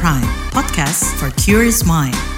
Prime, podcast for curious mind.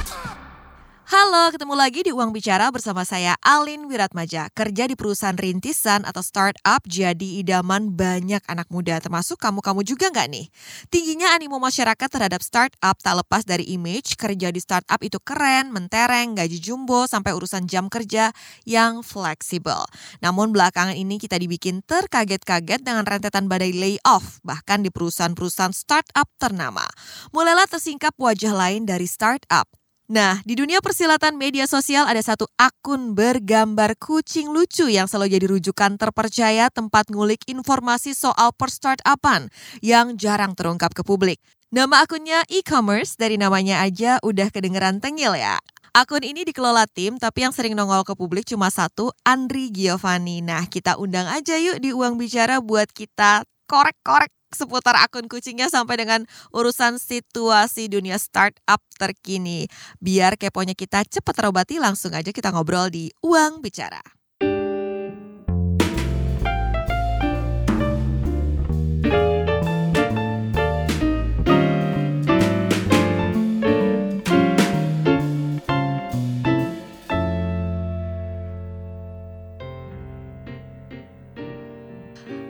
Halo, ketemu lagi di Uang Bicara bersama saya Alin Wiratmaja. Kerja di perusahaan rintisan atau startup jadi idaman banyak anak muda, termasuk kamu-kamu juga nggak nih? Tingginya animo masyarakat terhadap startup tak lepas dari image, kerja di startup itu keren, mentereng, gaji jumbo, sampai urusan jam kerja yang fleksibel. Namun belakangan ini kita dibikin terkaget-kaget dengan rentetan badai layoff, bahkan di perusahaan-perusahaan startup ternama. Mulailah tersingkap wajah lain dari startup, Nah, di dunia persilatan media sosial ada satu akun bergambar kucing lucu yang selalu jadi rujukan terpercaya tempat ngulik informasi soal perstartupan yang jarang terungkap ke publik. Nama akunnya e-commerce dari namanya aja udah kedengeran tengil ya. Akun ini dikelola tim, tapi yang sering nongol ke publik cuma satu, Andri Giovanni. Nah, kita undang aja yuk di Uang Bicara buat kita korek-korek seputar akun kucingnya sampai dengan urusan situasi dunia startup terkini. Biar keponya kita cepat terobati, langsung aja kita ngobrol di Uang Bicara.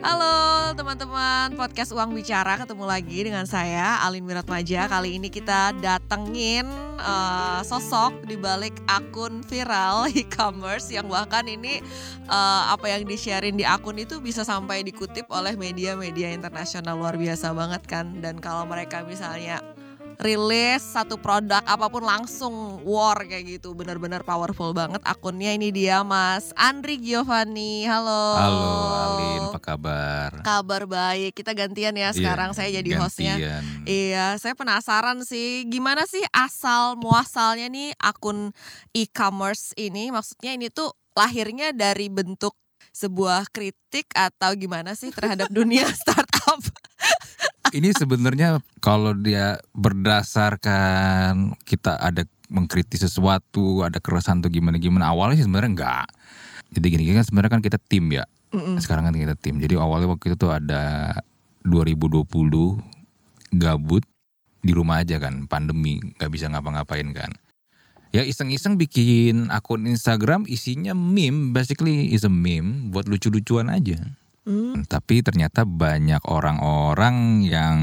Halo teman-teman podcast Uang Bicara ketemu lagi dengan saya Alin Wiratmaja. Kali ini kita datengin uh, sosok di balik akun viral e-commerce yang bahkan ini uh, apa yang di-sharein di akun itu bisa sampai dikutip oleh media-media internasional luar biasa banget kan. Dan kalau mereka misalnya rilis satu produk apa pun langsung war kayak gitu benar-benar powerful banget akunnya ini dia Mas Andri Giovanni halo Halo Alin, apa kabar? kabar baik kita gantian ya Iya, sekarang saya jadi hostnya gantian. Iya, saya penasaran sih gimana sih asal muasalnya nih akun e-commerce ini? Maksudnya ini tuh lahirnya dari bentuk sebuah kritik atau gimana sih terhadap dunia startup? Ini sebenarnya kalau dia berdasarkan kita ada mengkritik sesuatu, ada keresahan atau gimana gimana awalnya sih sebenarnya enggak. Jadi gini kan sebenarnya kan kita tim ya. Mm-mm. Sekarang kan kita tim. Jadi awalnya waktu itu tuh ada 2020 gabut di rumah aja kan, pandemi, nggak bisa ngapa-ngapain kan. Ya iseng-iseng bikin akun Instagram isinya meme, basically is a meme buat lucu-lucuan aja. Hmm, Tapi ternyata banyak orang-orang yang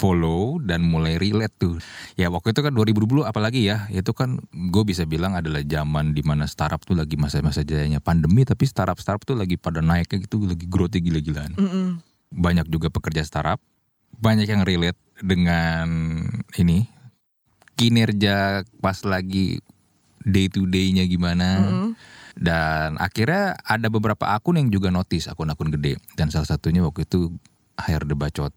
follow dan mulai relate tuh. Ya waktu itu kan 2020 apalagi ya, itu kan gue bisa bilang adalah zaman di mana startup tuh lagi masa-masa jayanya pandemi, tapi startup-startup tuh lagi pada naiknya gitu, lagi growth gila-gilaan. mm-mm. Banyak juga pekerja startup, banyak yang relate dengan ini kinerja pas lagi day to day-nya gimana. Mm-mm. Dan akhirnya ada beberapa akun yang juga notice akun-akun gede. Dan salah satunya waktu itu Hair The Bacot.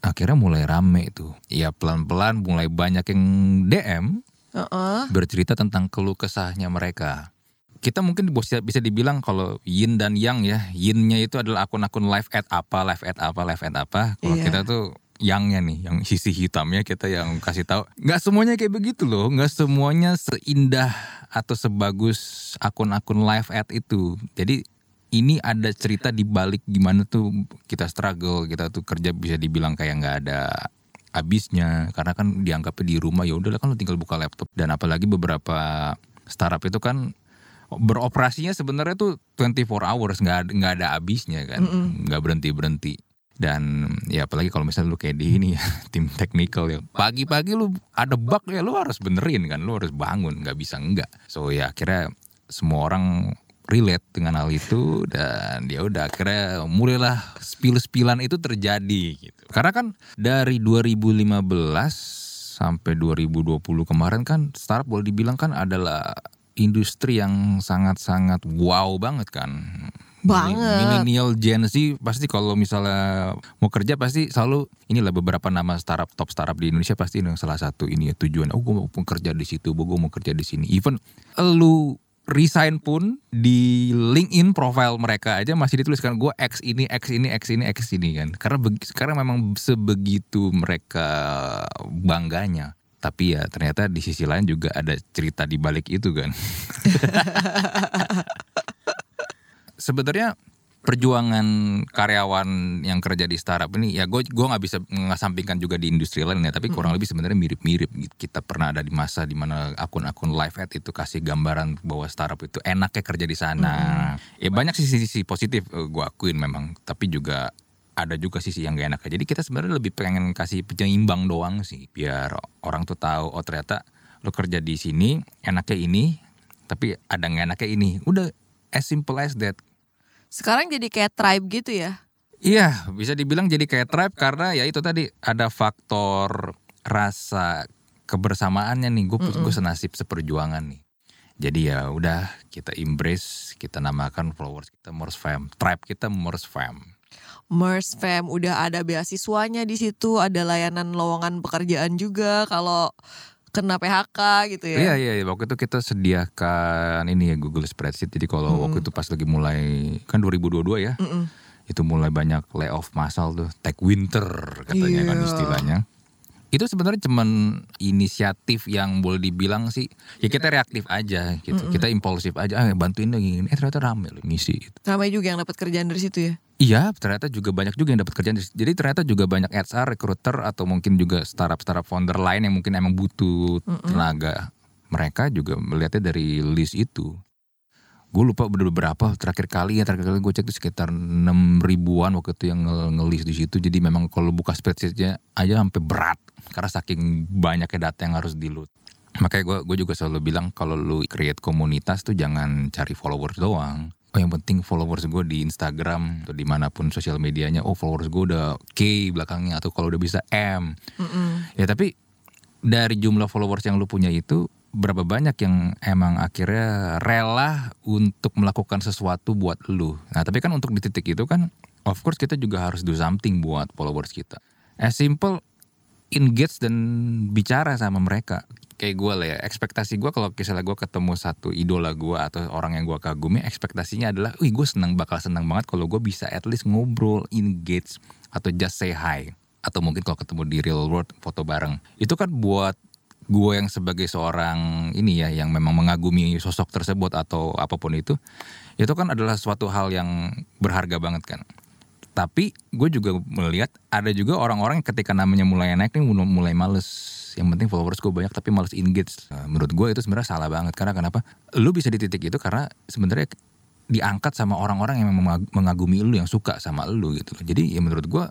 Akhirnya mulai rame itu. Ya pelan-pelan mulai banyak yang DM Uh-uh. bercerita tentang keluh kesahnya mereka. Kita mungkin bisa, bisa dibilang kalau yin dan yang ya. Yinnya itu adalah akun-akun live at apa, live at apa, live at apa. Kalau Iya. kita tuh yangnya nih, yang sisi hitamnya kita yang kasih tahu. Nggak semuanya kayak begitu loh. Nggak semuanya seindah atau sebagus akun-akun live at itu. Jadi ini ada cerita di balik gimana tuh kita struggle, kita tuh kerja bisa dibilang kayak nggak ada habisnya karena kan dianggapnya di rumah ya udahlah kan lu tinggal buka laptop dan apalagi beberapa startup itu kan beroperasinya sebenarnya tuh 24 hours nggak nggak ada habisnya kan nggak berhenti berhenti dan ya apalagi kalau misalnya lu kayak di ini ya tim technical ya pagi-pagi lu ada bug ya lu harus benerin kan lu harus bangun nggak bisa enggak so ya akhirnya semua orang relate dengan hal itu dan ya udah akhirnya mulailah spill-spillan itu terjadi gitu. Karena kan dari 2015 sampai 2020 kemarin kan startup boleh dibilang kan adalah industri yang sangat-sangat wow banget kan. Banget. Millennial Gen Z pasti kalau misalnya mau kerja pasti selalu inilah beberapa nama startup top startup di Indonesia pasti ini salah satu ini ya tujuan. Oh gue mau kerja di situ, gue mau kerja di sini. Even lu resign pun di LinkedIn profile mereka aja masih dituliskan gue X ini X ini X ini X ini kan karena sekarang memang sebegitu mereka bangganya tapi ya ternyata di sisi lain juga ada cerita di balik itu kan sebenarnya perjuangan karyawan yang kerja di startup ini ya gue gue nggak bisa mengasampingkan juga di industri lain ya tapi kurang lebih sebenarnya mirip-mirip gitu. kita pernah ada di masa di mana akun-akun live ad itu kasih gambaran bahwa startup itu enaknya kerja di sana. Ya banyak sisi-sisi positif eh, gue akuin memang tapi juga ada juga sisi yang gak enak jadi kita sebenarnya lebih pengen kasih penyeimbang doang sih biar orang tuh tahu oh ternyata lo kerja di sini enaknya ini tapi ada nggak enaknya ini. Udah as simple as that Sekarang jadi kayak tribe gitu ya. Iya, bisa dibilang jadi kayak tribe karena ya itu tadi ada faktor rasa kebersamaannya nih. Gue gue senasib seperjuangan nih. Jadi ya udah kita embrace, kita namakan followers kita Morse Fam, tribe kita Morse Fam. Mers Fam udah ada beasiswanya di situ, ada layanan lowongan pekerjaan juga kalau kena PHK gitu ya. Iya iya iya. waktu itu kita sediakan ini ya Google Spreadsheet. Jadi kalau waktu itu pas lagi mulai kan 2022 ya. Mm-mm. Itu mulai banyak layoff massal tuh, tech winter katanya kan Iya. istilahnya. Itu sebenarnya cuman inisiatif yang boleh dibilang sih ya kita reaktif aja gitu. Kita impulsif aja, ah bantuin dong ini. Eh ternyata rame loh ngisi gitu. Ramai juga yang dapat kerjaan dari situ ya. Iya, ternyata juga banyak juga yang dapat kerjaan. di situ. Jadi ternyata juga banyak HR, recruiter atau mungkin juga startup-startup founder lain yang mungkin emang butuh tenaga. Mereka juga melihatnya dari list itu. Gue lupa udah berapa terakhir kali ya terakhir kali gue cek itu sekitar 6 ribuan waktu itu yang nge- nge-list di situ. Jadi memang kalau buka spreadsheetnya aja sampai berat karena saking banyaknya data yang harus di load. Makanya gue gue juga selalu bilang kalau lu create komunitas tuh jangan cari followers doang. Oh yang penting followers gue di Instagram atau di mana pun sosial medianya. Oh followers gue udah K belakangnya atau kalau udah bisa M. Mm-mm. Ya tapi dari jumlah followers yang lu punya itu berapa banyak yang emang akhirnya rela untuk melakukan sesuatu buat lu. Nah tapi kan untuk di titik itu kan of course kita juga harus do something buat followers kita. As simple engage dan bicara sama mereka. Kayak gue lah ya, ekspektasi gue kalau misalnya gue ketemu satu idola gue atau orang yang gue kagumi, ekspektasinya adalah, wih gue senang bakal senang banget kalau gue bisa at least ngobrol, engage, atau just say hi. Atau mungkin kalau ketemu di real world, foto bareng. Itu kan buat gue yang sebagai seorang ini ya, yang memang mengagumi sosok tersebut atau apa pun itu, itu kan adalah suatu hal yang berharga banget kan. Tapi gue juga melihat ada juga orang-orang yang ketika namanya mulai naik nih mulai- males. Yang penting followers gue banyak tapi males engage. Nah, menurut gue itu sebenarnya salah banget karena kenapa? Lu bisa di titik itu karena sebenarnya diangkat sama orang-orang yang memang mengagumi lu yang suka sama lu gitu. Jadi ya menurut gue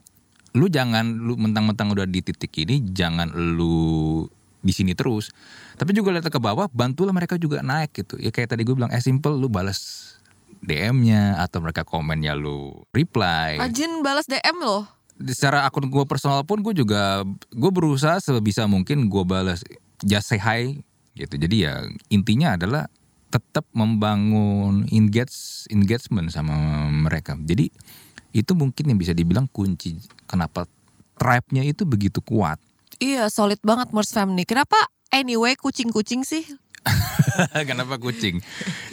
lu jangan lu mentang-mentang udah di titik ini jangan lu di sini terus. Tapi juga lihat ke bawah, bantulah mereka juga naik gitu. Ya kayak tadi gue bilang, eh simple lu balas DM-nya atau mereka komen ya lu reply. Rajin balas DM loh. Di- Secara akun gue personal pun gue juga gue berusaha sebisa mungkin gue balas just say hi gitu. Jadi ya intinya adalah tetap membangun engage engagement sama mereka. Jadi itu mungkin yang bisa dibilang kunci kenapa tribe-nya itu begitu kuat. Iya solid banget Mers Fam nih. Kenapa anyway kucing-kucing sih? Kenapa kucing?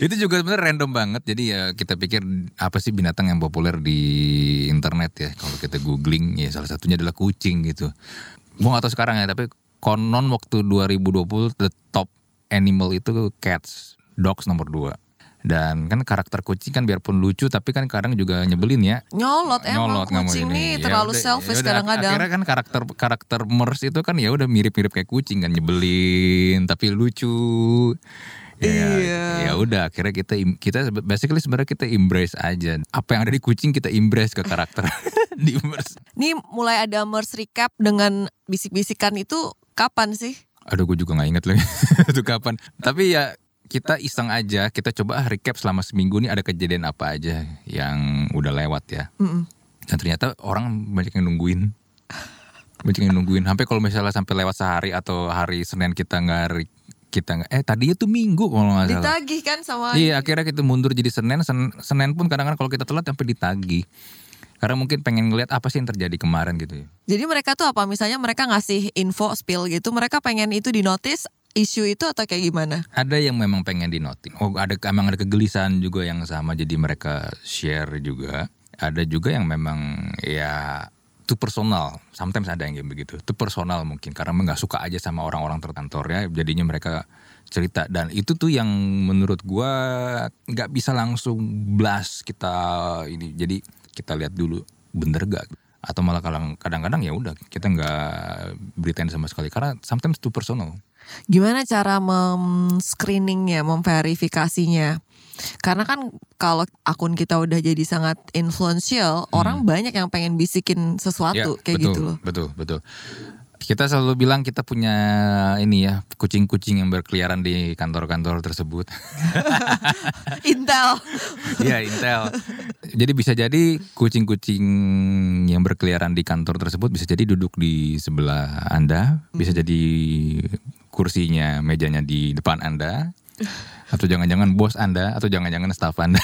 Itu juga sebenarnya random banget. Jadi ya kita pikir apa sih binatang yang populer di internet ya? Kalau kita googling ya salah satunya adalah kucing gitu. Gua gak tahu sekarang ya, tapi konon waktu 2020 the top animal itu cats, dogs nomor 2. Dan kan karakter kucing kan biarpun lucu tapi kan kadang juga nyebelin ya. Nyolot emang Nyolot nggak mau kucing ini. nih Ya terlalu udah, selfish ya udah, kadang-kadang. Akhirnya kan karakter karakter Mers itu kan ya udah mirip-mirip kayak kucing kan nyebelin tapi lucu. Ya, Iya. ya udah akhirnya kita kita basically sebenarnya kita embrace aja. Apa yang ada di kucing kita embrace ke karakter di Mers. Nih mulai ada Mers recap dengan bisik-bisikan itu kapan sih? Aduh gue juga nggak inget lagi itu kapan. Tapi ya kita iseng aja, kita coba ah, recap selama seminggu nih ada kejadian apa aja yang udah lewat ya. Mm-mm. Dan ternyata orang banyak yang nungguin. Banyak yang nungguin. Sampai kalau misalnya sampai lewat sehari atau hari Senin kita nggak kita nggak eh tadinya tuh minggu kalau nggak salah. Ditagih kan sama Iya akhirnya kita mundur jadi Senin. Sen- Senin pun kadang-kadang kalau kita telat sampai ditagih. Karena mungkin pengen ngeliat apa sih yang terjadi kemarin gitu ya. Jadi mereka tuh apa? Misalnya mereka ngasih info spill gitu, mereka pengen itu di notice isu itu atau kayak gimana? Ada yang memang pengen dinotin. Oh ada emang ada kegelisahan juga yang sama jadi mereka share juga. Ada juga yang memang ya itu personal. Sometimes ada yang begitu. Itu personal mungkin karena nggak suka aja sama orang-orang terkantornya, jadinya mereka cerita dan itu tuh yang menurut gua nggak bisa langsung blast kita ini. Jadi kita lihat dulu bener gak atau malah kadang- kadang-kadang ya udah kita nggak beritain sama sekali karena sometimes itu personal. Gimana cara mem-screeningnya, memverifikasinya? Karena kan kalau akun kita udah jadi sangat influential, orang banyak yang pengen bisikin sesuatu kayak betul, gitu loh. Betul, betul. Kita selalu bilang kita punya ini ya kucing-kucing yang berkeliaran di kantor-kantor tersebut. Intel. Iya Intel. Jadi bisa jadi kucing-kucing yang berkeliaran di kantor tersebut bisa jadi duduk di sebelah Anda, bisa jadi kursinya, mejanya di depan Anda, atau jangan-jangan bos Anda, atau jangan-jangan staf Anda,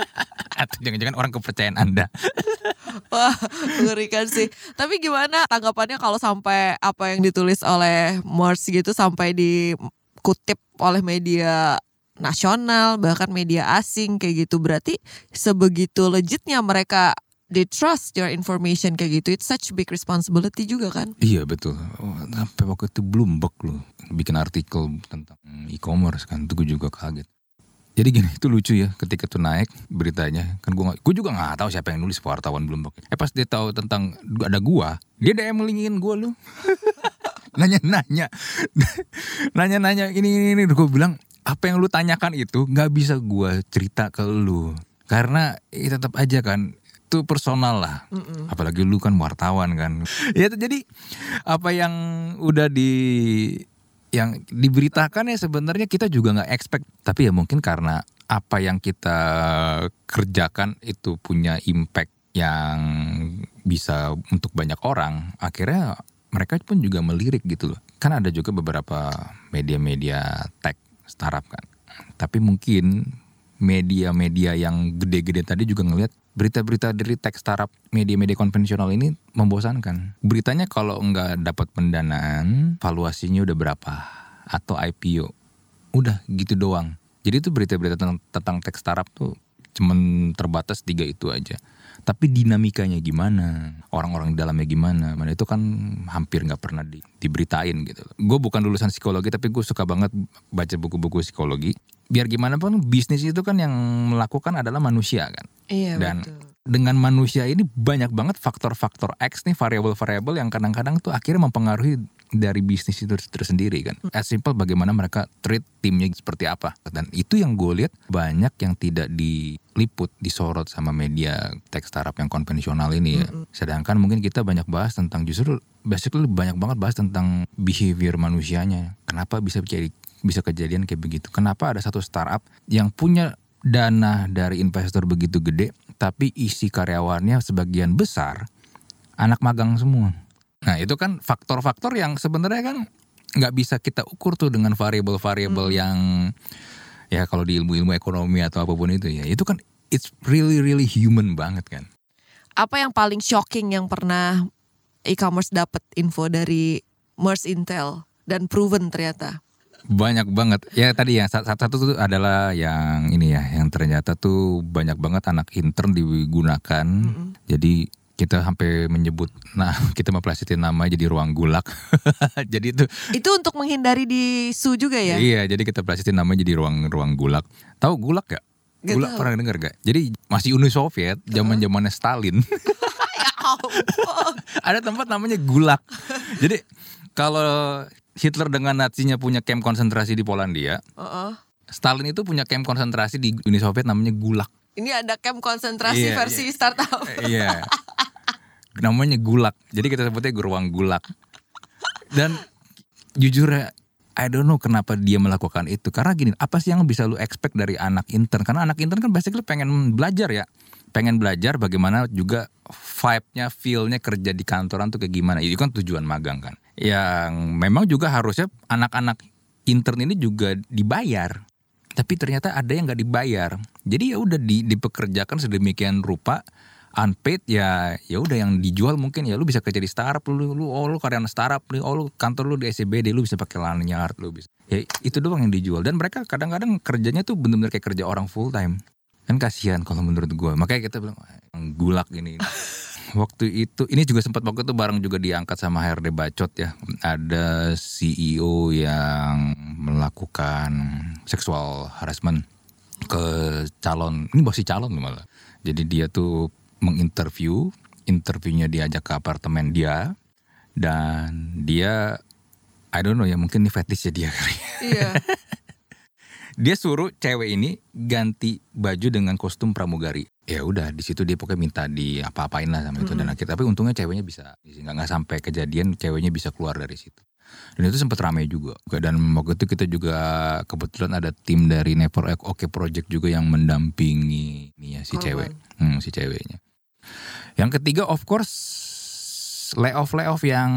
atau jangan-jangan orang kepercayaan Anda. Wah, mengerikan sih. Tapi gimana tanggapannya kalau sampai apa yang ditulis oleh Mars gitu sampai dikutip oleh media nasional bahkan media asing kayak gitu berarti sebegitu legitnya mereka they trust your information kayak gitu it's such big responsibility juga kan Iya betul. Oh, waktu itu Bloomberg loh bikin artikel tentang e-commerce kan, itu gue juga kaget. Jadi gini, itu lucu ya ketika itu naik beritanya. Kan gue gue juga nggak tahu siapa yang nulis wartawan Bloomberg. Eh pas dia tahu tentang ada gua, dia DM melingin gua lu. Nanya-nanya. Nanya-nanya ini ini ini gue bilang apa yang lu tanyakan itu nggak bisa gua cerita ke lu. Karena ya tetap aja kan itu personal lah. Apalagi lu kan wartawan kan. Ya jadi apa yang udah di yang diberitakan ya sebenarnya kita juga nggak expect tapi ya mungkin karena apa yang kita kerjakan itu punya impact yang bisa untuk banyak orang akhirnya mereka pun juga melirik gitu loh kan ada juga beberapa media-media tech startup kan tapi mungkin media-media yang gede-gede tadi juga ngelihat berita-berita dari tech startup media-media konvensional ini membosankan. Beritanya kalau nggak dapat pendanaan, valuasinya udah berapa atau IPO. Udah gitu doang. Jadi itu berita-berita tentang, tentang tech startup tuh cuman terbatas tiga itu aja. Tapi dinamikanya gimana, orang-orang di dalamnya gimana, mana itu kan hampir nggak pernah di, diberitain gitu. Gue bukan lulusan psikologi, tapi gue suka banget baca buku-buku psikologi. Biar gimana pun bisnis itu kan yang melakukan adalah manusia kan. iya Dan betul dengan manusia ini banyak banget faktor-faktor X nih variabel-variabel yang kadang-kadang tuh akhirnya mempengaruhi dari bisnis itu tersendiri kan. As simple bagaimana mereka treat timnya seperti apa. Dan itu yang gue lihat banyak yang tidak diliput, disorot sama media tech startup yang konvensional ini ya. Sedangkan mungkin kita banyak bahas tentang justru basically banyak banget bahas tentang behavior manusianya. Kenapa bisa jadi bisa kejadian kayak begitu? Kenapa ada satu startup yang punya dana dari investor begitu gede, tapi isi karyawannya sebagian besar anak magang semua. Nah itu kan faktor-faktor yang sebenarnya kan nggak bisa kita ukur tuh dengan variabel-variabel yang ya kalau di ilmu-ilmu ekonomi atau apa pun itu ya itu kan it's really really human banget kan. apa yang paling shocking yang pernah e-commerce dapat info dari Mars Intel dan proven ternyata Banyak banget. Ya tadi yang satu satu tuh adalah yang ini ya, yang ternyata tuh banyak banget anak intern digunakan. Jadi kita sampai menyebut, nah kita mempelasitin nama jadi ruang gulak. jadi itu itu untuk menghindari di su juga ya Iya, jadi kita pelasitin namanya jadi ruang ruang gulak. Tahu gulak gak? Gak Gulak tahu. pernah denger gak? Jadi masih Uni Soviet, zaman zamannya Stalin. ya ada tempat namanya gulak. Jadi kalau Hitler dengan Nazinya punya camp konsentrasi di Polandia, Heeh. Stalin itu punya camp konsentrasi di Uni Soviet namanya gulak. ini ada camp konsentrasi Iya, versi startup Iya. namanya gulak. Jadi kita sebutnya ruang gulak. Dan jujur ya, I don't know kenapa dia melakukan itu. Karena gini, apa sih yang bisa lu expect dari anak intern? Karena anak intern kan basically pengen belajar ya. Pengen belajar bagaimana juga vibe-nya, feel-nya kerja di kantoran tuh kayak gimana. Itu kan tujuan magang kan. Yang memang juga harusnya anak-anak intern ini juga dibayar. Tapi ternyata ada yang nggak dibayar. Jadi ya udah di, dipekerjakan sedemikian rupa unpaid ya ya udah yang dijual mungkin ya lu bisa kerja di startup lu lu oh lu karyawan startup lu oh lu kantor lu di SCBD lu bisa pakai lanyard lu bisa. Ya itu doang yang dijual. Dan mereka kadang-kadang kerjanya tuh bener-bener kayak kerja orang full time. Kan kasihan kalau menurut gua. Makanya kita bilang "Wah, yang gulak ini waktu itu ini juga sempat waktu itu bareng juga diangkat sama HRD Bacot ya. Ada CEO yang melakukan seksual harassment ke calon ini masih calon loh malah. Jadi dia tuh menginterview, interviewnya diajak ke apartemen dia dan dia I don't know ya mungkin ini fetishnya dia kali. Iya. dia suruh cewek ini ganti baju dengan kostum pramugari. Ya udah di situ dia pokoknya minta di apa-apain lah sama itu dan akhirnya tapi untungnya ceweknya bisa nggak nggak sampai kejadian ceweknya bisa keluar dari situ. Dan itu sempat ramai juga. Dan waktu itu kita juga kebetulan ada tim dari Never Oke Project juga yang mendampingi nih ya si Korban. cewek, hmm, si ceweknya. Yang ketiga of course layoff layoff yang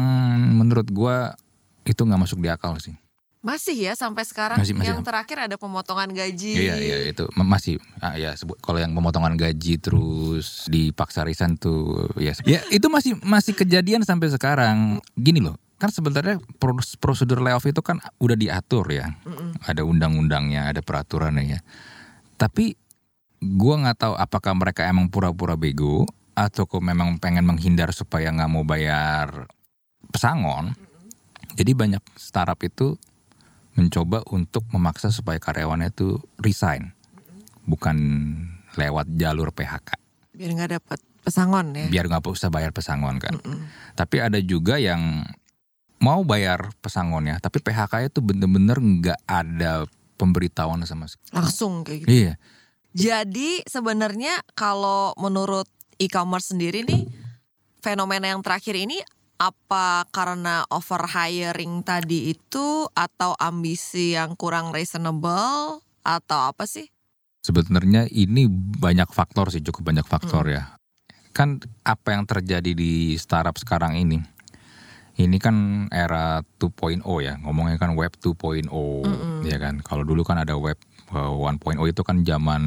menurut gua itu nggak masuk di akal sih. Masih ya sampai sekarang Masih- masih. yang terakhir ada pemotongan gaji. Iya iya itu M- masih ah, ya sebut kalau yang pemotongan gaji terus dipaksa resign tuh ya ya itu masih masih kejadian sampai sekarang gini loh kan sebenarnya pros- prosedur layoff itu kan udah diatur ya Mm-mm. ada undang-undangnya ada peraturannya ya tapi gua nggak tahu apakah mereka emang pura-pura bego atau kok memang pengen menghindar supaya nggak mau bayar pesangon jadi banyak startup itu mencoba untuk memaksa supaya karyawannya itu resign, bukan lewat jalur PHK, Biar nggak dapat pesangon ya. biar nggak usah bayar pesangon kan. Mm-mm. Tapi ada juga yang mau bayar pesangonnya, tapi PHK itu bener-bener nggak ada pemberitahuan sama sekali. Langsung kayak gitu. Iya, Jadi sebenarnya kalau menurut e-commerce sendiri nih fenomena yang terakhir ini apa karena over hiring tadi itu atau ambisi yang kurang reasonable atau apa sih? sebenarnya ini banyak faktor sih, cukup banyak faktor ya. Kan apa yang terjadi di startup sekarang ini, ini kan era 2.0 ya, ngomongnya kan web 2.0 ya kan. Kalau dulu kan ada web uh, 1.0 itu kan zaman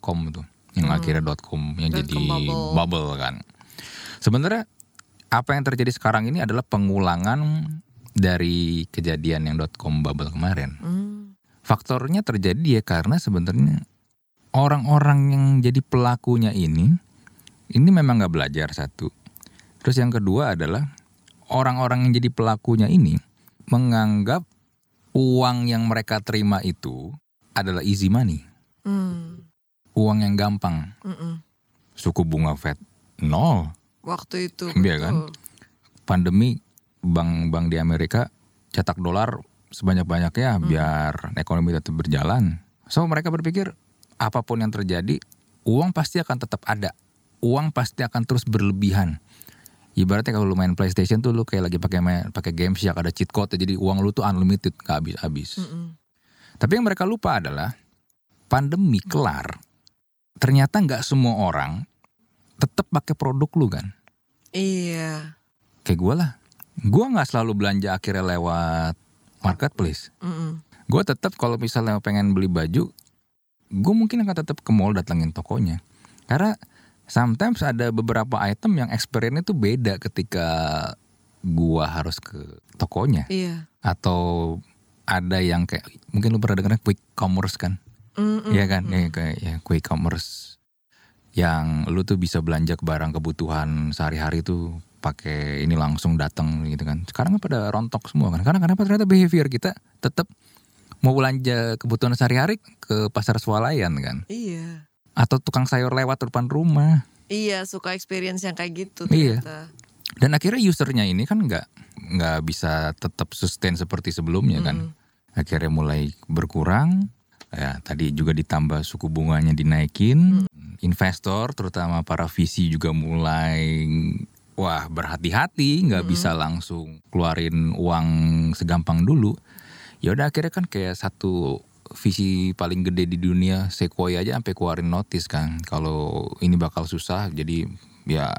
.com tuh, yang akhirnya .com yang Dot jadi bubble. bubble kan. Sebenarnya apa yang terjadi sekarang ini adalah pengulangan dari kejadian yang .com bubble kemarin. Hmm. Faktornya terjadi ya karena sebenarnya orang-orang yang jadi pelakunya ini, ini memang nggak belajar satu. Terus yang kedua adalah orang-orang yang jadi pelakunya ini menganggap uang yang mereka terima itu adalah easy money, Hmm. uang yang gampang. Mm-mm. Suku bunga Fed nol, Waktu itu. Iya kan? pandemi bank-bank di Amerika cetak dolar sebanyak-banyaknya biar ekonomi tetap berjalan. So mereka berpikir apa pun yang terjadi, uang pasti akan tetap ada. Uang pasti akan terus berlebihan. Ibaratnya kalau lu main PlayStation tuh lu kayak lagi pakai main pakai games ya ada cheat code jadi uang lu tuh unlimited gak habis-habis. Tapi yang mereka lupa adalah pandemi kelar. Ternyata nggak semua orang tetap pakai produk lu kan Iya. kayak gue lah. Gue nggak selalu belanja akhirnya lewat marketplace. Mm-mm. Gue tetap kalau misalnya pengen beli baju, gue mungkin akan tetap ke mall datengin tokonya. Karena sometimes ada beberapa item yang experience itu beda ketika gue harus ke tokonya. Iya. Atau ada yang kayak mungkin lu pernah dengar quick commerce kan? Iya kan, ya, kayak ya, quick commerce yang lu tuh bisa belanja ke barang kebutuhan sehari-hari tuh pakai ini langsung datang gitu kan. Sekarang kan pada rontok semua kan. Karena kenapa ternyata behavior kita tetap mau belanja kebutuhan sehari-hari ke pasar swalayan kan, Iya. atau tukang sayur lewat depan rumah. Iya, suka experience yang kayak gitu Iya. ternyata. Dan akhirnya usernya ini kan nggak nggak bisa tetap sustain seperti sebelumnya kan. Akhirnya mulai berkurang. Ya, tadi juga ditambah suku bunganya dinaikin. Investor terutama para VC juga mulai wah berhati-hati, nggak bisa langsung keluarin uang segampang dulu. Ya udah akhirnya kan kayak satu visi paling gede di dunia Sequoia aja sampai keluarin notice kan kalau ini bakal susah jadi ya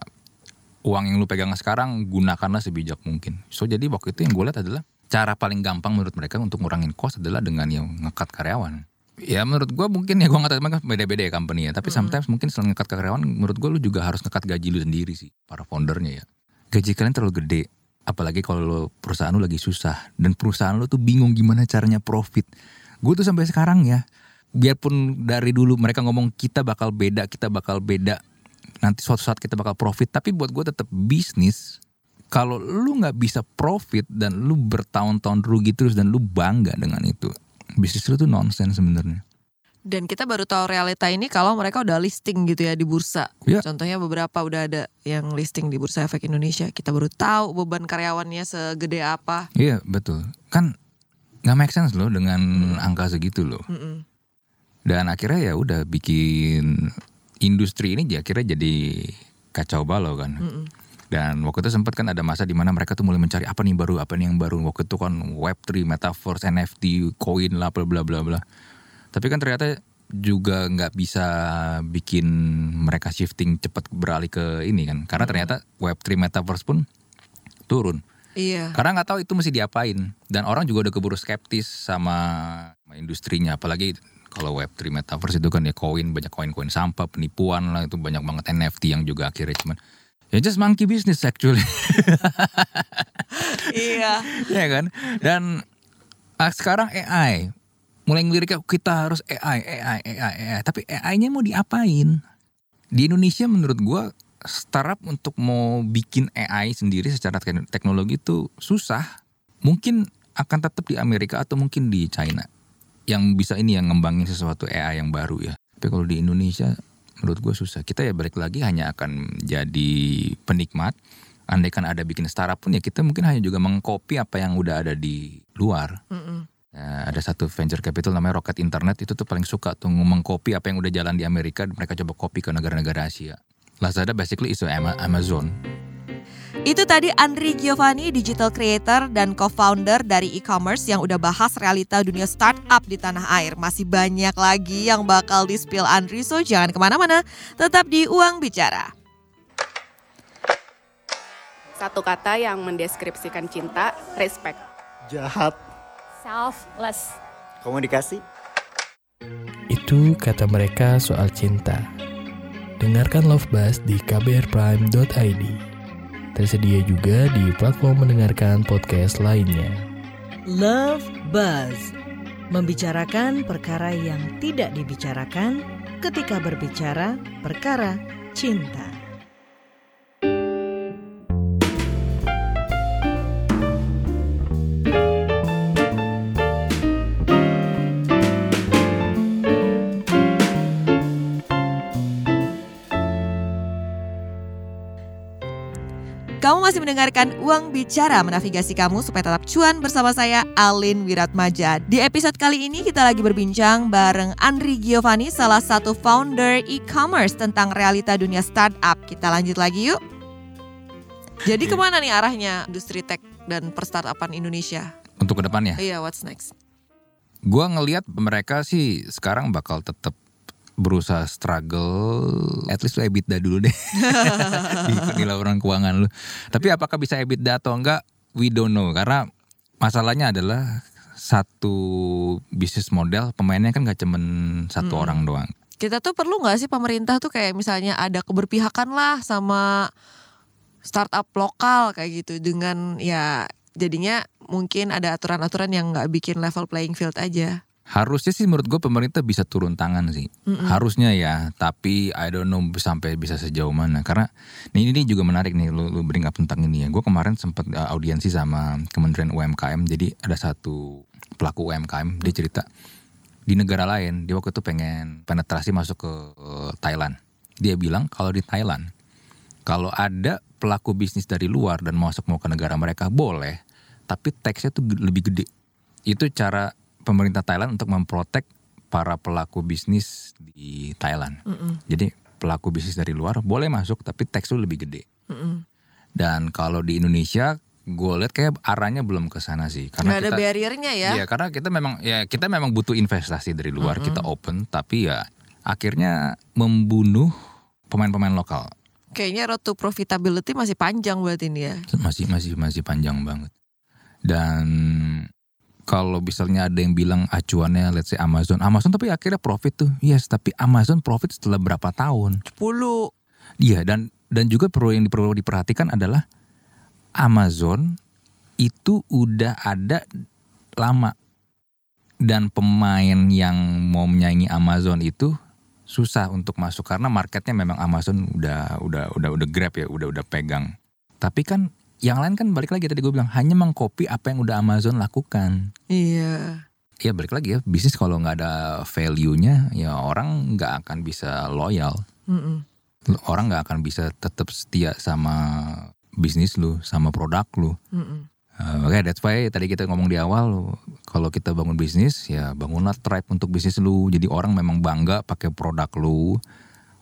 uang yang lu pegang sekarang gunakanlah sebijak mungkin. So jadi waktu itu yang gue lihat adalah cara paling gampang menurut mereka untuk ngurangin cost adalah dengan yang ngekat karyawan. Ya menurut gue mungkin ya gue nggak tahu emang beda-beda ya company ya. Tapi sometimes mungkin selain ngekat karyawan, menurut gue lu juga harus ngekat gaji lu sendiri sih para foundernya ya. Gaji kalian terlalu gede. Apalagi kalau perusahaan lu lagi susah dan perusahaan lu tuh bingung gimana caranya profit. Gue tuh sampai sekarang ya, biarpun dari dulu mereka ngomong kita bakal beda, kita bakal beda nanti suatu saat kita bakal profit tapi buat gue tetap bisnis kalau lu nggak bisa profit dan lu bertahun-tahun rugi terus dan lu bangga dengan itu bisnis lu tuh nonsense sebenarnya Dan kita baru tahu realita ini kalau mereka udah listing gitu ya di bursa. Iya. Contohnya beberapa udah ada yang listing di Bursa Efek Indonesia. Kita baru tahu beban karyawannya segede apa. iya betul kan nggak make sense loh dengan angka segitu loh Mm-mm. dan akhirnya ya udah bikin industri ini ya akhirnya jadi kacau balau kan Mm-mm. Dan waktu itu sempat kan ada masa di mana mereka tuh mulai mencari apa nih baru apa nih yang baru. Waktu itu kan Web3 Metaverse NFT koin lah bla bla bla bla. Tapi kan ternyata juga nggak bisa bikin mereka shifting cepat beralih ke ini kan. Karena ternyata Web3 Metaverse pun turun. Iya. karena nggak tahu itu mesti diapain. Dan orang juga udah keburu skeptis sama, sama industrinya. Apalagi kalau Web3 Metaverse itu kan ya koin banyak koin-koin sampah penipuan lah. Itu banyak banget NFT yang juga akhirnya cuman ya just monkey business actually. Iya. ya kan? Dan ah, sekarang AI mulai ngelirik kita harus AI AI AI AI tapi AI-nya mau diapain? Di Indonesia menurut gua startup untuk mau bikin AI sendiri secara tek- teknologi itu susah. Mungkin akan tetap di Amerika atau mungkin di China. Yang bisa ini yang ngembangin sesuatu AI yang baru ya. Tapi kalau di Indonesia menurut gue susah. Kita ya balik lagi hanya akan jadi penikmat. Andaikan ada bikin startup pun ya kita mungkin hanya juga mengcopy apa yang udah ada di luar. Mm-mm. Nah, ada satu venture capital namanya Rocket Internet. Itu tuh paling suka tuh mengcopy apa yang udah jalan di Amerika. Mereka coba copy ke negara-negara Asia. Lazada basically is Ama- Amazon Itu tadi Andri Giovanni, digital creator dan co-founder dari e-commerce yang udah bahas realita dunia startup di tanah air. Masih banyak lagi yang bakal di-spill Andri, so jangan ke mana-mana. Tetap di Uang Bicara. Satu kata yang mendeskripsikan cinta, respect. jahat, selfless. komunikasi, Itu kata mereka soal cinta. Dengarkan Love Buzz di kbrprime.id. Tersedia juga di platform mendengarkan podcast lainnya. Love Buzz. Membicarakan perkara yang tidak dibicarakan ketika berbicara perkara cinta. Masih mendengarkan Uang Bicara menavigasi kamu supaya tetap cuan bersama saya Alin Wiratmaja. Di episode kali ini kita lagi berbincang bareng Andri Giovanni, salah satu founder e-commerce tentang realita dunia startup. Kita lanjut lagi yuk. Jadi ke mana nih arahnya industri tech dan perstartupan Indonesia? untuk ke depannya Iya, what's next? Gua ngelihat mereka sih sekarang bakal tetap berusaha struggle at least lu EBITDA dulu deh. Di, laporan keuangan lu. Tapi apakah bisa EBITDA atau enggak? We don't know. Karena masalahnya adalah satu bisnis model pemainnya kan gak cuman satu Mm. orang doang. Kita tuh perlu nggak sih pemerintah tuh kayak misalnya ada keberpihakan lah sama startup lokal kayak gitu. Dengan ya jadinya mungkin ada aturan-aturan yang nggak bikin level playing field aja. Harusnya sih menurut gue pemerintah bisa turun tangan sih. Mm-mm. harusnya ya tapi I don't know sampai bisa sejauh mana. Karena ini, ini juga menarik nih lu, lu bring up tentang ini ya. Gue kemarin sempat uh, audiensi sama Kementerian UMKM jadi ada satu pelaku UMKM dia cerita di negara lain dia waktu itu pengen penetrasi masuk ke uh, Thailand. Dia bilang kalau di Thailand kalau ada pelaku bisnis dari luar dan masuk mau ke negara mereka boleh tapi teksnya tuh lebih gede. Itu cara pemerintah Thailand untuk memprotek para pelaku bisnis di Thailand. Mm-mm, Jadi pelaku bisnis dari luar boleh masuk tapi teks lu lebih gede. mm-mm. Dan kalau di Indonesia gue lihat kayak arahnya belum ke sana sih karena ada kita barriernya ya. Iya, karena kita memang ya kita memang butuh investasi dari luar, kita open tapi ya akhirnya membunuh pemain-pemain lokal. Kayaknya road to profitability masih panjang buat ini ya. Masih masih masih panjang banget. Dan kalau misalnya ada yang bilang acuannya let's say Amazon, Amazon tapi akhirnya profit tuh. Yes, tapi Amazon profit setelah berapa tahun? 10. Iya, dan dan juga perlu yang perlu diperhatikan adalah Amazon itu udah ada lama. Dan pemain yang mau menyaingi Amazon itu susah untuk masuk karena marketnya memang Amazon udah udah udah udah grab ya, udah udah pegang. Tapi kan yang lain kan balik lagi tadi gue bilang hanya mengcopy apa yang udah Amazon lakukan. Iya. Ya balik lagi ya bisnis kalau nggak ada value-nya ya orang nggak akan bisa loyal. Mm-mm. Orang nggak akan bisa tetap setia sama bisnis lu, sama produk lu. Mm-mm. Uh, Oke, that's why tadi kita ngomong di awal, kalau kita bangun bisnis, ya bangunlah tribe untuk bisnis lu. Jadi orang memang bangga pakai produk lu,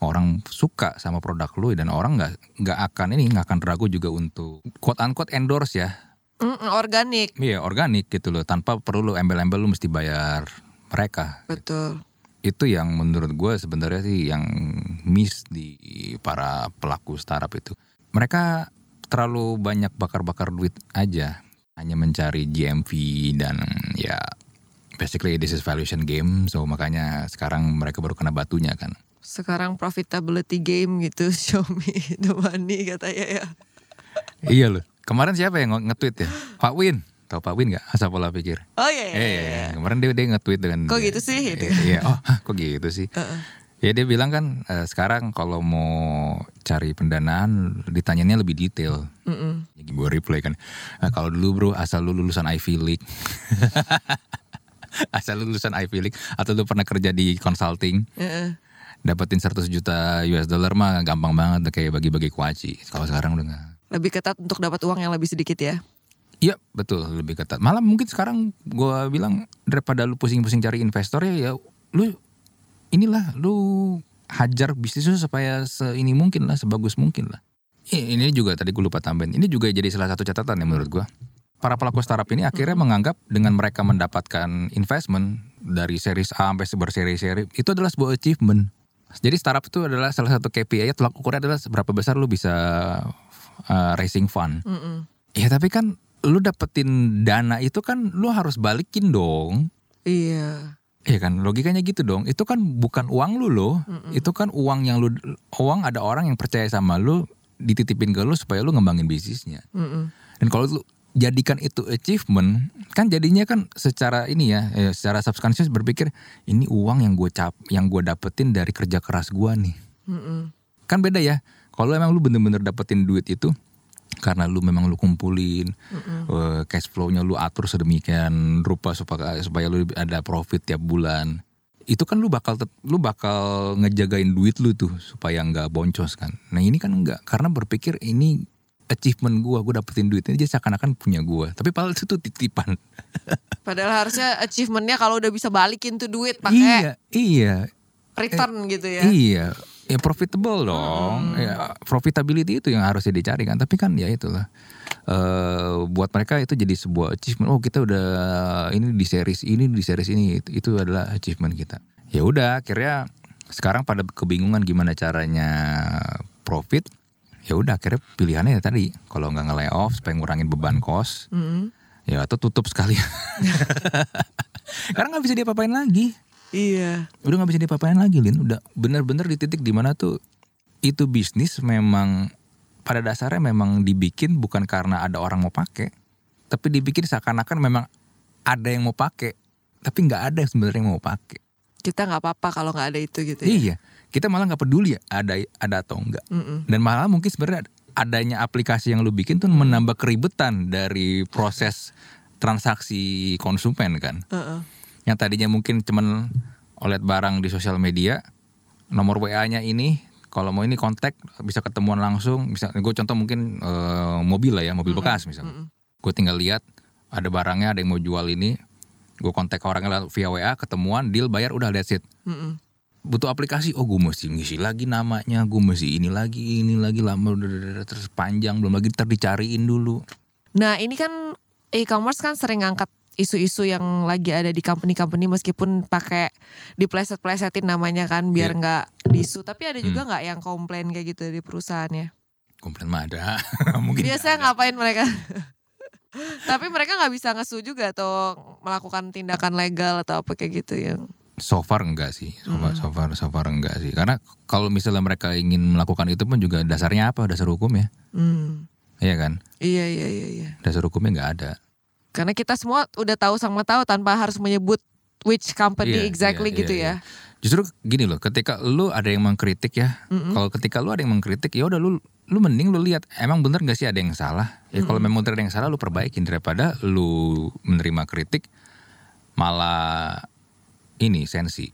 orang suka sama produk lu dan orang nggak nggak akan ini nggak akan ragu juga untuk quote unquote endorse ya, Mm-mm, organik. iya organik gitu loh, tanpa perlu lu embel-embel lu mesti bayar mereka. Betul. Itu yang menurut gue sebenarnya sih yang miss di para pelaku startup itu. Mereka terlalu banyak bakar-bakar duit aja, hanya mencari GMV dan ya basically this is valuation game, so makanya sekarang mereka baru kena batunya kan. Sekarang profitability game gitu, me the money katanya ya. iya loh. Kemarin siapa yang nge-tweet ya? Pak Win. Tahu Pak Win gak? Asal pola pikir. Oh iya, iya, Eh, iya. iya. kemarin dia dia nge-tweet dengan Kok gitu sih? Gitu. Iya, iya. Oh, hah, kok gitu sih? Heeh. Ya dia bilang kan eh, sekarang kalau mau cari pendanaan ditanyanya lebih detail. Mm-mm. Jadi gue reply kan, "Ah, kalau dulu bro asal lu lulusan Ivy League, asal lu lulusan Ivy League atau lu pernah kerja di consulting, Heeh. Dapetin 100 juta US dollar mah gampang banget kayak bagi-bagi kuaci. Kalau sekarang udah nggak. Lebih ketat untuk dapat uang yang lebih sedikit ya. Iya betul lebih ketat. Malah mungkin sekarang gue bilang daripada lu pusing-pusing cari investor ya, ya lu inilah lu hajar bisnis lu supaya seini mungkin lah, sebagus mungkin lah. I- Ini juga tadi gue lupa tambahin. Ini juga jadi salah satu catatan ya menurut gue. Para pelaku startup ini akhirnya menganggap dengan mereka mendapatkan investment dari series A sampai berseri-seri itu adalah sebuah achievement. Jadi startup itu adalah salah satu KPI ya tolak ukurnya adalah seberapa besar lu bisa uh, raising fund. Mm-mm. Ya tapi kan lu dapetin dana itu kan lu harus balikin dong. Iya. Iya kan logikanya gitu dong. Itu kan bukan uang lu loh. Itu kan uang yang lu uang ada orang yang percaya sama lu dititipin ke lu supaya lu ngembangin bisnisnya. Mm-mm. Dan kalau lu jadikan itu achievement kan jadinya kan secara ini ya, eh, secara subconscious berpikir ini uang yang gue cap yang gue dapetin dari kerja keras gua nih. Mm-mm. Kan beda ya. Kalau emang lu bener-bener dapetin duit itu karena lu memang lu kumpulin eh, cash flow-nya lu atur sedemikian rupa supaya supaya lu ada profit tiap bulan. Itu kan lu bakal lu bakal ngejagain duit lu tuh supaya nggak boncos kan. Nah, ini kan enggak karena berpikir ini achievement gua, gua dapetin duitnya jadi seakan-akan punya gua. Tapi padahal itu tuh titipan. Padahal harusnya achievementnya kalau udah bisa balikin tuh duit pakai Iya, iya. return gitu ya. Iya, ya profitable dong. Ya, profitability itu yang harusnya dicari kan. Tapi kan ya itulah. eh buat mereka itu jadi sebuah achievement. Oh kita udah ini di series ini di series ini itu, itu adalah achievement kita. Ya udah, akhirnya sekarang pada kebingungan gimana caranya profit. Ya udah, akhirnya pilihannya ya tadi. Kalau nggak nge off supaya ngurangin beban kos, Mm-mm. ya atau tutup sekalian. Karena nggak bisa diapa-apain lagi Iya. udah nggak bisa diapa-apain lagi Lin udah bener-bener di titik di mana tuh itu bisnis memang pada dasarnya memang dibikin bukan karena ada orang mau pakai tapi dibikin seakan-akan memang ada yang mau pakai tapi nggak ada yang sebenarnya yang mau pakai Kita nggak apa-apa kalau nggak ada itu gitu ya. iya kita malah nggak peduli ya ada ada atau enggak Mm-mm. dan malah mungkin sebenarnya adanya aplikasi yang lu bikin tuh menambah keribetan dari proses transaksi konsumen kan Heeh. yang tadinya mungkin cuman lihat barang di sosial media nomor WA-nya ini kalau mau ini kontak bisa ketemuan langsung bisa gue contoh mungkin eh, mobil lah ya mobil bekas misalnya Mm-mm. gue tinggal lihat ada barangnya ada yang mau jual ini gue kontak orangnya lewat via WA ketemuan deal bayar udah that's it Mm-mm. Butuh aplikasi oh gue mesti ngisi lagi namanya gue mesti ini lagi ini lagi lama terus panjang belum lagi ntar dicariin dulu Nah ini kan e-commerce kan sering ngangkat isu-isu yang lagi ada di company-company meskipun pakai dipleset-plesetin namanya kan biar Iya. nggak disu. Tapi ada juga nggak yang komplain kayak gitu di perusahaannya? komplain mah ada mungkin Biasanya ada. ngapain mereka? Tapi mereka nggak bisa ngesu juga atau melakukan tindakan legal atau apa kayak gitu yang. So far enggak sih, so far, so far, so far enggak sih. Karena kalau misalnya mereka ingin melakukan itu pun juga dasarnya apa? Dasar hukum ya, Hmm. iya kan? Iya iya iya iya. Dasar hukumnya nggak ada. Karena kita semua udah tahu sama tahu tanpa harus menyebut which company Iya, exactly iya, gitu iya, ya. Justru gini loh, ketika lu ada yang mengkritik ya, kalau ketika lu ada yang mengkritik ya udah lu lu mending lu lihat emang bener gak sih ada yang salah. Ya kalau memang bener ada yang salah lu perbaikin daripada lu menerima kritik malah ini sensi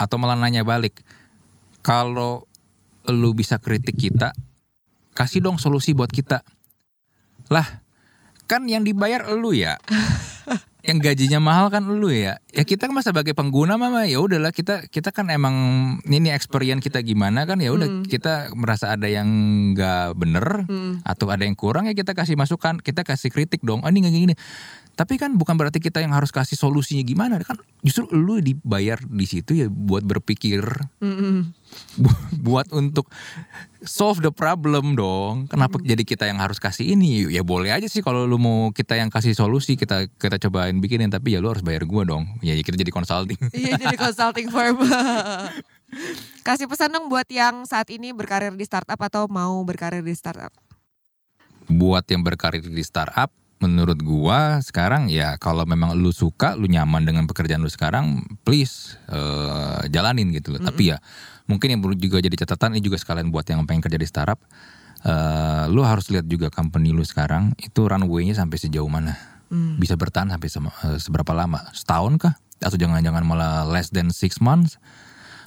atau malah nanya balik. Kalau lu bisa kritik kita, kasih dong solusi buat kita. Lah, kan yang dibayar lu ya. yang gajinya mahal kan lu ya. Ya kita kan sebagai pengguna mama ya udahlah kita kita kan emang ini experience kita gimana kan ya udah kita merasa ada yang nggak bener atau ada yang kurang ya kita kasih masukan, kita kasih kritik dong. Oh ini nggak gini. Tapi kan bukan berarti kita yang harus kasih solusinya gimana kan justru lu dibayar di situ ya buat berpikir bu- buat untuk solve the problem dong. Kenapa jadi kita yang harus kasih ini? Ya boleh aja sih kalau lu mau kita yang kasih solusi kita kita cobain bikinin tapi ya lu harus bayar gua dong. Ya kita jadi consulting. Iya jadi consulting firm. Kasih pesan dong buat yang saat ini berkarir di startup atau mau berkarir di startup. buat yang berkarir di startup menurut gua sekarang ya kalau memang lu suka lu nyaman dengan pekerjaan lu sekarang please eh, jalanin gitu loh. Tapi ya mungkin yang perlu juga jadi catatan ini juga sekalian buat yang pengen kerja di startup eh, lu harus lihat juga company lu sekarang itu runway-nya sampai sejauh mana. Bisa bertahan sampai sema- eh, seberapa lama? Setahun kah? Atau jangan-jangan malah less than six months?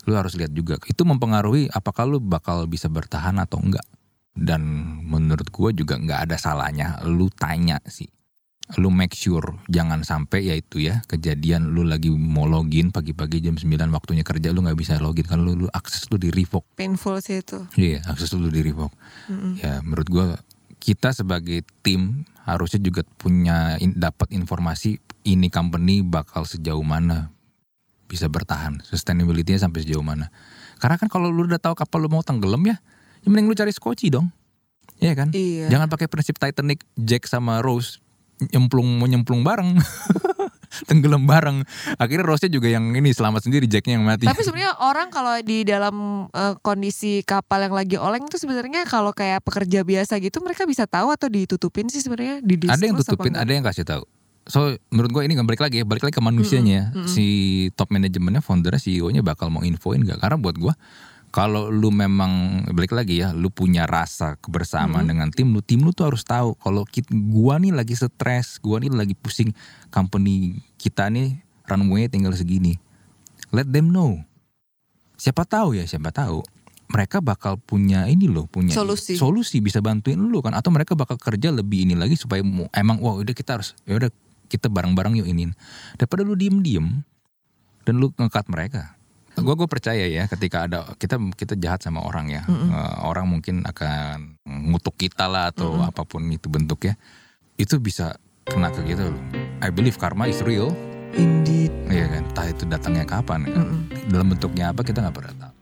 Lu harus lihat juga. Itu mempengaruhi apakah lu bakal bisa bertahan atau enggak dan menurut gue juga nggak ada salahnya lu tanya sih. Lu make sure jangan sampai ya itu ya kejadian lu lagi mau login pagi-pagi jam 9 waktunya kerja lu nggak bisa login kan lu, lu akses lu di revoke. Painful sih itu. iya akses lu di revoke. Ya menurut gue kita sebagai tim harusnya juga punya in- dapat informasi ini company bakal sejauh mana bisa bertahan sustainability-nya sampai sejauh mana. Karena kan kalau lu udah tahu kapal lu mau tenggelam ya ya mending lu cari skoci dong Iya kan Iya. jangan pakai prinsip Titanic Jack sama Rose nyemplung mau nyemplung bareng tenggelam bareng akhirnya Rose-nya juga yang ini selamat sendiri Jacknya yang mati Tapi sebenarnya orang kalau di dalam eh, kondisi kapal yang lagi oleng tuh sebenarnya kalau kayak pekerja biasa gitu mereka bisa tahu atau ditutupin sih sebenarnya di ada yang tutupin, ada yang kasih tahu. So menurut gue ini nggak balik lagi ya, balik lagi ke manusianya. ya. Si top manajemennya, foundernya, CEO-nya bakal mau infoin nggak? Karena buat gue kalau lu memang balik lagi ya, lu punya rasa kebersamaan dengan tim lu, tim lu tuh harus tahu kalau gua nih lagi stres, gua nih lagi pusing, company kita nih runway tinggal segini. Let them know. Siapa tahu ya, siapa tahu mereka bakal punya ini loh, punya Solusi. solusi bisa bantuin lu kan atau mereka bakal kerja lebih ini lagi supaya emang wah udah kita harus ya udah kita bareng-bareng yuk inin daripada lu diem-diem dan lu ngekat mereka gue gue percaya ya ketika ada kita kita jahat sama orang ya. Eh, orang mungkin akan ngutuk kita lah atau apa pun itu bentuknya itu bisa kena ke kita loh. I believe karma is real. Indeed. Iya kan, entah itu datangnya kapan kan. Dalam bentuknya apa kita nggak pernah tahu.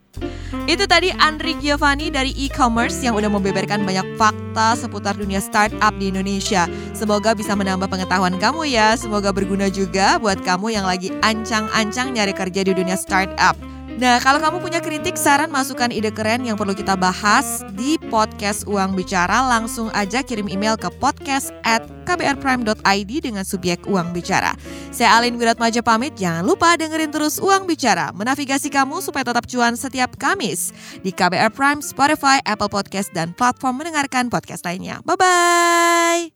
Itu tadi Andri Giovanni dari e-commerce yang udah membeberkan banyak fakta seputar dunia startup di Indonesia. Semoga bisa menambah pengetahuan kamu ya. Semoga berguna juga buat kamu yang lagi ancang-ancang nyari kerja di dunia startup. Nah, kalau kamu punya kritik, saran, masukan, ide keren yang perlu kita bahas di podcast Uang Bicara, langsung aja kirim email ke podcast at kbrprime.id dengan subjek Uang Bicara. Saya Alin Wiratmaja pamit, jangan lupa dengerin terus Uang Bicara, menavigasi kamu supaya tetap cuan setiap Kamis di KBR Prime, Spotify, Apple Podcast, dan platform mendengarkan podcast lainnya. Bye-bye!